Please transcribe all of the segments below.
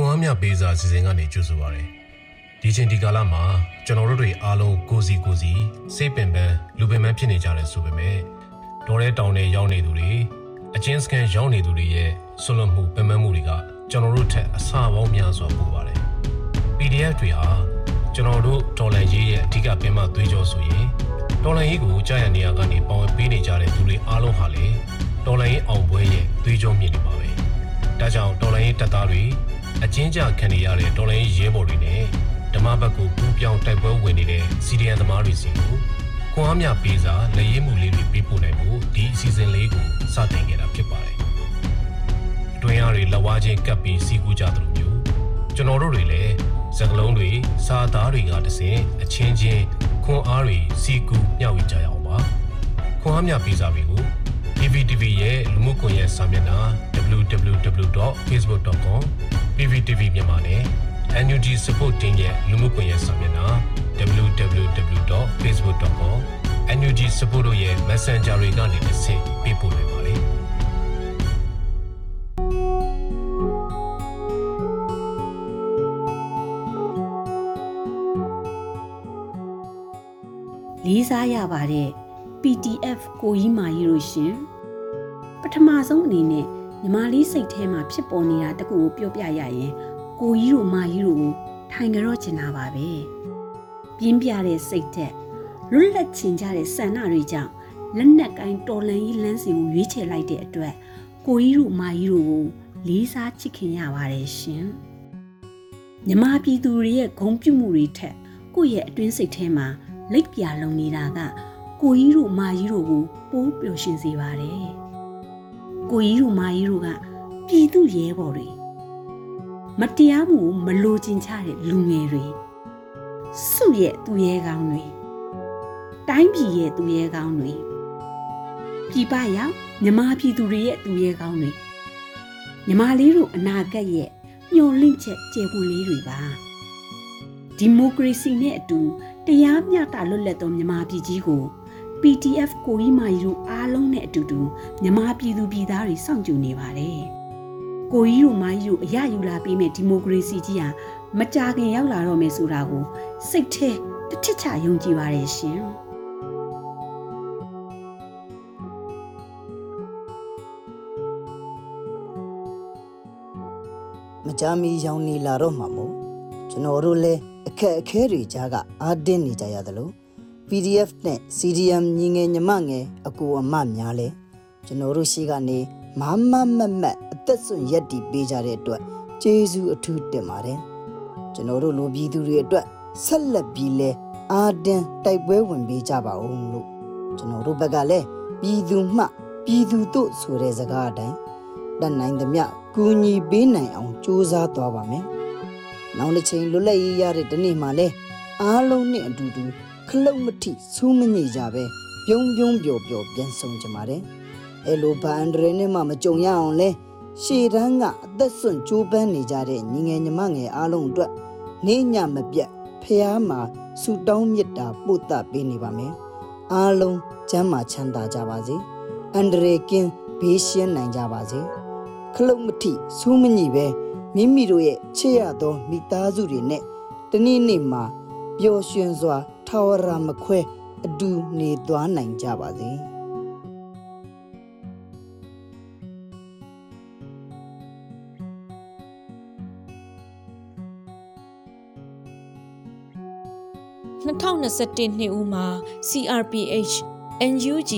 ခွန်အားမြပေးစာစီစဉ်ကနေကြိုဆိုပါရစေ။ဒီချိန်ဒီကာလမှာကျွန်တော်တို့တွေအားလုံးကိုစီကိုစီစိတ်ပင်ပန်းလူပင်ပန်းဖြစ်နေကြတယ်ဆိုပေမဲ့ဒေါ်ရဲတောင်တွေရောက်နေသူတွေအချင်းစကန်ရောက်နေသူတွေရဲ့ဆွလွန်မှုပင်ပန်းမှုတွေကကျွန်တော်တို့ထက်အဆပေါင်းများစွာပိုပါတယ်။ PDF တွေဟာကျွန်တော်တို့ဒေါ်လာရေးရဲ့အဓိကပင်မသွေးကြောဆိုရင်ဒေါ်လာရေးကိုကြားရနေရကနေပေါဝင်ပေးနေကြတဲ့သူတွေအားလုံးဟာလေဒေါ်လာရေးအောင်ပွဲရဲ့သွေးကြောမြင့်နေပါပဲ။ဒါကြောင့်ဒေါ်လာရေးတပ်သားတွေ အချင်းကြခံနေရတဲ့ဒေါ်လာရေးရဲဘော်တွေနဲ့ဓမ္မဘက်ကိုပူးပြောင်းတိုက်ပွဲဝင်နေတဲ့စီဒီအန်သမားတွေစီကိုခွန်အားမြပေးစာလက်ရေးမှုလေးတွေပေးပို့နိုင်ဖို့ဒီအစီအစဉ်လေးကိုစတင်ခဲ့တာဖြစ်ပါတယ်။အတွင်းအားတွေလက်ဝါးချင်းကပ်ပြီးစီးကူးကြသလိုမျိုးကျွန်တော်တို့တွေလည်းစကလုံးတွေစာသားတွေကတစင်အချင်းချင်းခွန်အားတွေစီကူမျှဝေကြရအောင်ပါခွန်အားမြပေးစာတွေကို PVTV ရဲ့လူမှုကွန်ရက်စာမျက်နှာ www.facebook.com PVTV မြန်မာနဲ့ NUG Support Team ရဲ့လူမှုကွန်ရက်စာမျက်နှာ www.facebook.com NUG Support တို့ရဲ့ Messenger တွေကနေတစ်ဆင့်ပေးပို့နိုင်ပါတယ် လေးစားရပါတယ် PDF ကိုကြီးမာကြီးလို့ရှင်ပထမဆုံးအနေနဲ့ ညီမလေးစိတ်ထဲမှာဖြစ်ပေါ်နေတာတကူကိုပြောပြရရင်ကိုကြီးတို့မာကြီးတို့ကိုထိုင်ကြတော့ချင်တာပါပဲပြင်းပြတဲ့စိတ်သက်လွတ်လပ်ချင်ကြတဲ့ဆန္ဒတွေကြောင့်လက်နက်ကိုင်းတော်လန်ကြီးလမ်းစဉ်ကိုရွေးချယ်လိုက်တဲ့အတွက်ကိုကြီးတို့မာကြီးတို့ကိုလေးစားချစ်ခင်ရပါတယ်ရှင်မြမပြည်သူတွေရဲ့ဂုံပြုမှုတွေထက်ကိုယ့်ရဲ့အတွင်းစိတ်ထဲမှာလိပ်ပြလုံနေတာကကိုကြီးတို့မာကြီးတို့ကိုပိုးပျော်ရွှင်စေပါတယ်။ ကိုကြီးတို့မာကြီးတို့ကပြည်သူရဲဘော်တွေမတရားမှုကိုမလိုချင်ချတဲ့လူငယ်တွေစုရဲ့သူရဲကောင်းတွေတိုင်းပြည်ရဲ့သူရဲကောင်းတွေပြည်ပရောက်မြမပြည်သူတွေရဲ့သူရဲကောင်းတွေမြမလေးတို့အနာဂတ်ရဲ့ညှော်လင့်ချက်ကျေပွန်လေးတွေပါဒီမိုကရေစီနဲ့အတူတရားမျှတလွတ်လပ်သောမြန်မာပြည်ကြီးကို PDF ကိုကြီးမာကြီးတို့အားလုံးနဲ့ အတူတူမြန်မာပြည်သူပြည်သားတွေစောင့်ကြိုနေပါတယ်။ကိုကြီးတို့မာကြီးတို့အရယူလာပြီးမဲ့ဒီမိုကရေစီကြီးဟာမကြာခင်ရောက်လာတော့မယ်ဆိုတာကိုစိတ်ထဲတစ်ထစ်ချယုံကြည်ပါတယ်ရှင်။မကြမီရောင်နေလာတော့မှာမို့ကျွန်တော်တို့လည်းအခက်အခဲတွေကြားကအားတင်းနေကြရသလို PDF နဲ့ CDM ညီငယ်ညီမငယ်အကူအမများလဲကျွန်တော်တို့ရှိကနေမမမမတ်အသက်ဆွရက်တီပေးကြတဲ့အတွက်ကျေးဇူးအထူးတင်ပါတယ်ကျွန်တော်တို့လူပြည်သူတွေအတွက်ဆက်လက်ပြီးလဲအားတင်းတိုက်ပွဲဝင်ပေးကြပါဦးလို့ကျွန်တော်တို့ဘက်ကလည်းပြည်သူမှပြည်သူတို့ဆိုတဲ့စကားအတိုင်းတတ်နိုင်သမျှကူညီပေးနိုင်အောင်ကြိုးစားသွားပါမယ်။နောက်တစ်ချိန်လွတ်လပ်ရေးရတဲ့ဒီနေ့မှလည်းအားလုံးနဲ့အတူတူ ခလုတ်မထိစူးမညိကြပဲပြုံးပြုံးပျော်ပျော်ပြန်ဆောင်ကြပါတယ်။အဲလိုဘာအန်ဒရနဲ့မှမကြုံရအောင်လဲရှေ့တန်းကအသက်ဆွန့်ကြိုးပမ်းနေကြတဲ့ညီငယ်ညီမငယ်အားလုံးအတွက်နေညမပြတ်ဖះမှာဆူတောင်းမြတ်တာပို့တပေးနေပါမယ်။အားလုံးကျမ်းမာချမ်းသာကြပါစေ။အန်ဒရကင်းဘေးရှင်းနိုင်ကြပါစေ။ခလုတ်မထိစူးမညိပဲမိမိတို့ရဲ့ချစ်ရသောမိသားစုတွေနဲ့တနေ့နေ့မှာပျော်ရွှင်စွာ ထာဝရမခွဲအတူနေသွားနိုင်ကြပါစေ။2021နှစ်ဦးမှာ CRPH NUG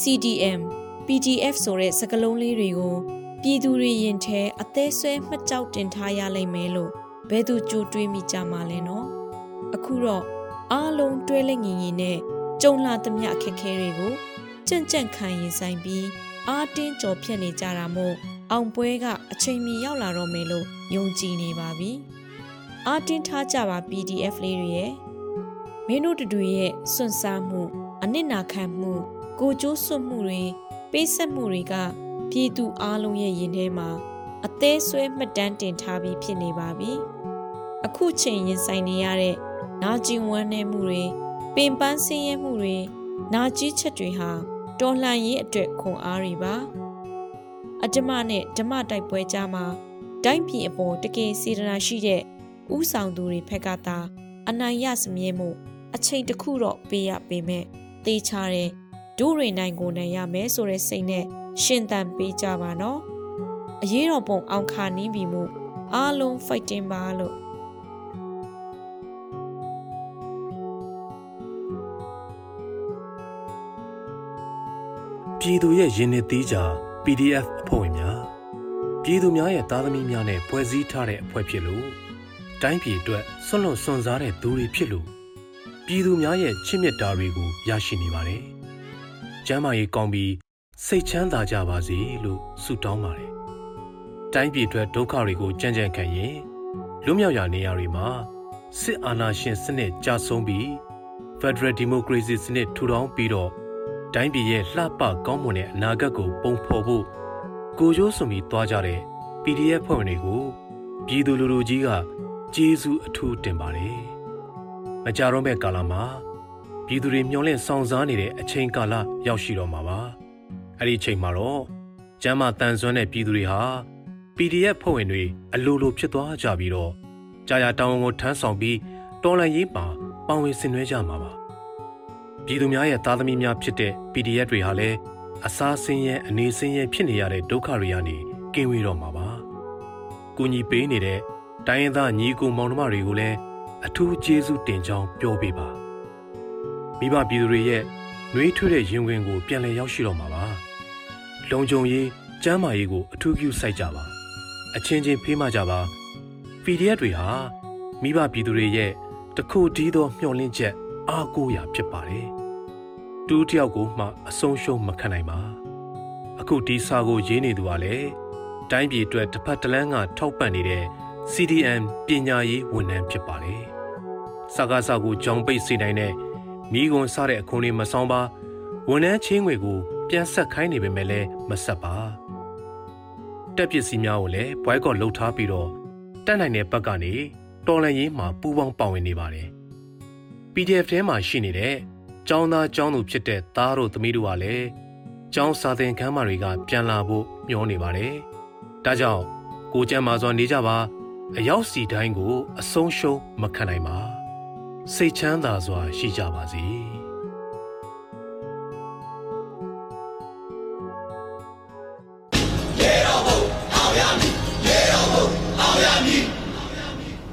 CDM PDF ဆိုတဲ့စကားလုံးလေးတွေကိုပြည်သူတွေရင်ထဲအသေးဆွဲမှတ်ကြောက်တင်ထားရလိမ့်မယ်လို့ဘယ်သူကြိုတွေးမိကြမှာလဲနော်အခုတော့ အားလုံးတွဲလက်ငင်ငင်နဲ့ကြုံလာသမျှအခက်အခဲတွေကိုကြံ့ကြံ့ခံရင်ဆိုင်ပြီးအားတင်းကြော်ဖြတ်နေကြတာမို့အောင်ပွဲကအချိန်မီရောက်လာတော့မယ်လို့ယုံကြည်နေပါပြီအားတင်းထားကြပါ PDF လေးတွေရဲ့မင်းတို့တို့ရဲ့စွန့်စားမှု အနစ်နာခံမှု ကိုကြိုးစွတ်မှုတွေပေးဆက်မှုတွေကပြည်သူအားလုံးရဲ့ရင်ထဲမှာအသေးဆွဲမှတ်တမ်းတင်ထားပြီးဖြစ်နေပါပြီအခုချိန်ရင်ဆိုင်နေရတဲ့ နာကျင်ဝမ်းနည်းမှုတွေပင်ပန်းဆင်းရဲမှုတွေနာကြီးချက်တွေဟာတော်လှန်ရေးအတွက်ခွန်အားတွေပါအဓမ္မနဲ့ဓမ္မတိုက်ပွဲကြားမှာတိုင်းပြည်အပေါ်တကယ်စေတနာရှိတဲ့ဥဆောင်သူတွေဖက်ကသာအနိုင်ရစမြဲမှုအချိန်တစ်ခုတော့ပေးရပေမဲ့တေးချတဲ့ဒိုးရိနိုင်ကိုနိုင်ရမယ်ဆိုတဲ့စိတ်နဲ့ရှင်သန်ပေးကြပါနော်အရေးတော်ပုံအောင်ခါနင်းပြီမှုအားလုံး fighting ပါလို့ ပြည်သူရဲ့ရင်းနှီးသေးကြ PDF အဖွဲ့ဝင်များပြည်သူများရဲ့သားသမီးများနဲ့ဖွဲ့စည်းထားတဲ့အဖွဲ့ဖြစ်လို့တိုင်းပြည်အတွက်ဆွန့်လွတ်စွန့်စားတဲ့သူတွေဖြစ်လို့ပြည်သူများရဲ့ချစ်မြတ်တာတွေကိုရရှိနေပါတယ်။ကျမ်းမာရေးကောင်းပြီးစိတ်ချမ်းသာကြပါစေလို့ဆုတောင်းပါတယ်။တိုင်းပြည်အတွက်ဒုက္ခတွေကိုကြံ့ကြံ့ခံရင်လွတ်မြောက်ရာနေရာတွေမှာစစ်အာဏာရှင်စနစ်ကြဆုံးပြီး Federal Democracy စနစ်ထူထောင်ပြီးတော့ တိုင်းပြည်ရဲ့လှပကောင်းမွန်တဲ့အနာဂတ်ကိုပုံဖော်ဖို့ကိုရိုးစွန်ပြီးသွားကြတဲ့ PDF ဖွဲ့ဝင်တွေကိုပြည်သူလူထုကြီးကကျေးဇူးအထူးတင်ပါတယ်။မကြတော့မဲ့ကာလမှာပြည်သူတွေမျှော်လင့်ဆောင်စားနေတဲ့အချိန်ကာလရောက်ရှိတော့မှာပါ။အဲ့ဒီအချိန်မှာတော့ကျမ်းမာတန်ဆွမ်းတဲ့ပြည်သူတွေဟာ PDF ဖွဲ့ဝင်တွေအလိုလိုဖြစ်သွားကြပြီးတော့ကြာရတောင်းဝန်ကိုထမ်းဆောင်ပြီးတော်လှန်ရေးမှာပါဝင်ဆင်နွှဲကြမှာပါ။ ပြည်သူများရဲ့သားသမီးများဖြစ်တဲ့ PDF တွေဟာလည်းအစားဆင်းရဲအနေဆင်းရဲဖြစ်နေရတဲ့ဒုက္ခတွေကနေကင်းဝေးတော့မှာပါ။ကူညီပေးနေတဲ့တိုင်းရင်းသားညီကိုမောင်နှမတွေကိုလည်းအထူးကျေးဇူးတင်ကြောင်းပြောပေးပါ။မိဘပြည်သူတွေရဲ့နှွေးထွေးတဲ့ရင်ဝင်ကိုပြန်လည်ရောက်ရှိတော့မှာပါ။လုံခြုံရေးကျန်းမာရေးကိုအထူးပြုစိုက်ကြပါ။အချင်းချင်းဖေးမကြပါ။ PDF တွေဟာမိဘပြည်သူတွေရဲ့တခုတည်းသောမျှော်လင့်ချက် အားကိုးရာဖြစ်ပါတယ်။တူးတယောက်ကိုမှအဆုံးရှုံးမခံနိုင်ပါ။အခုဒီစာကိုရေးနေသူကလည်းတိုင်းပြည်အတွက်တစ်ဖက်တစ်လမ်းကထောက်ပံ့နေတဲ့ CDM ပညာရေးဝန်ထမ်းဖြစ်ပါတယ်။စကားစကိုကြောင်ပိတ်စေနိုင်တဲ့မိကွန်စတဲ့အခွန်လေးမဆောင်ပါဝန်ထမ်းချင်းငွေကို ပြန်ဆက်ခိုင်းနေပေမဲ့လည်းမဆက်ပါ။တက်ပစ္စည်းများကိုလည်းဘွိုက်ကော့လှုပ်ထားပြီးတော့တက်နိုင်တဲ့ဘက်ကနေတော်လန်ရေးမှာပူးပေါင်းပါဝင်နေပါတယ်။ PDF ထဲမှာရှိနေတဲ့ကျောင်းသားကျောင်းသူဖြစ်တဲ့သားတို့သမီးတို့ကလည်းကျောင်းစာသင်ခန်းမတွေကပြန်လာဖို့မျှောနေပါတယ်။ဒါကြောင့်ကိုကျမ်းမာစွာနေကြပါအရောက်စီတိုင်းကို အဆုံးရှုံးမခံနိုင်ပါစိတ်ချမ်းသာစွာရှိကြပါစေ။